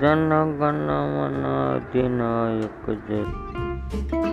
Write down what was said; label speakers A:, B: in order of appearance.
A: Jana Gana Mana अधिनायक Jai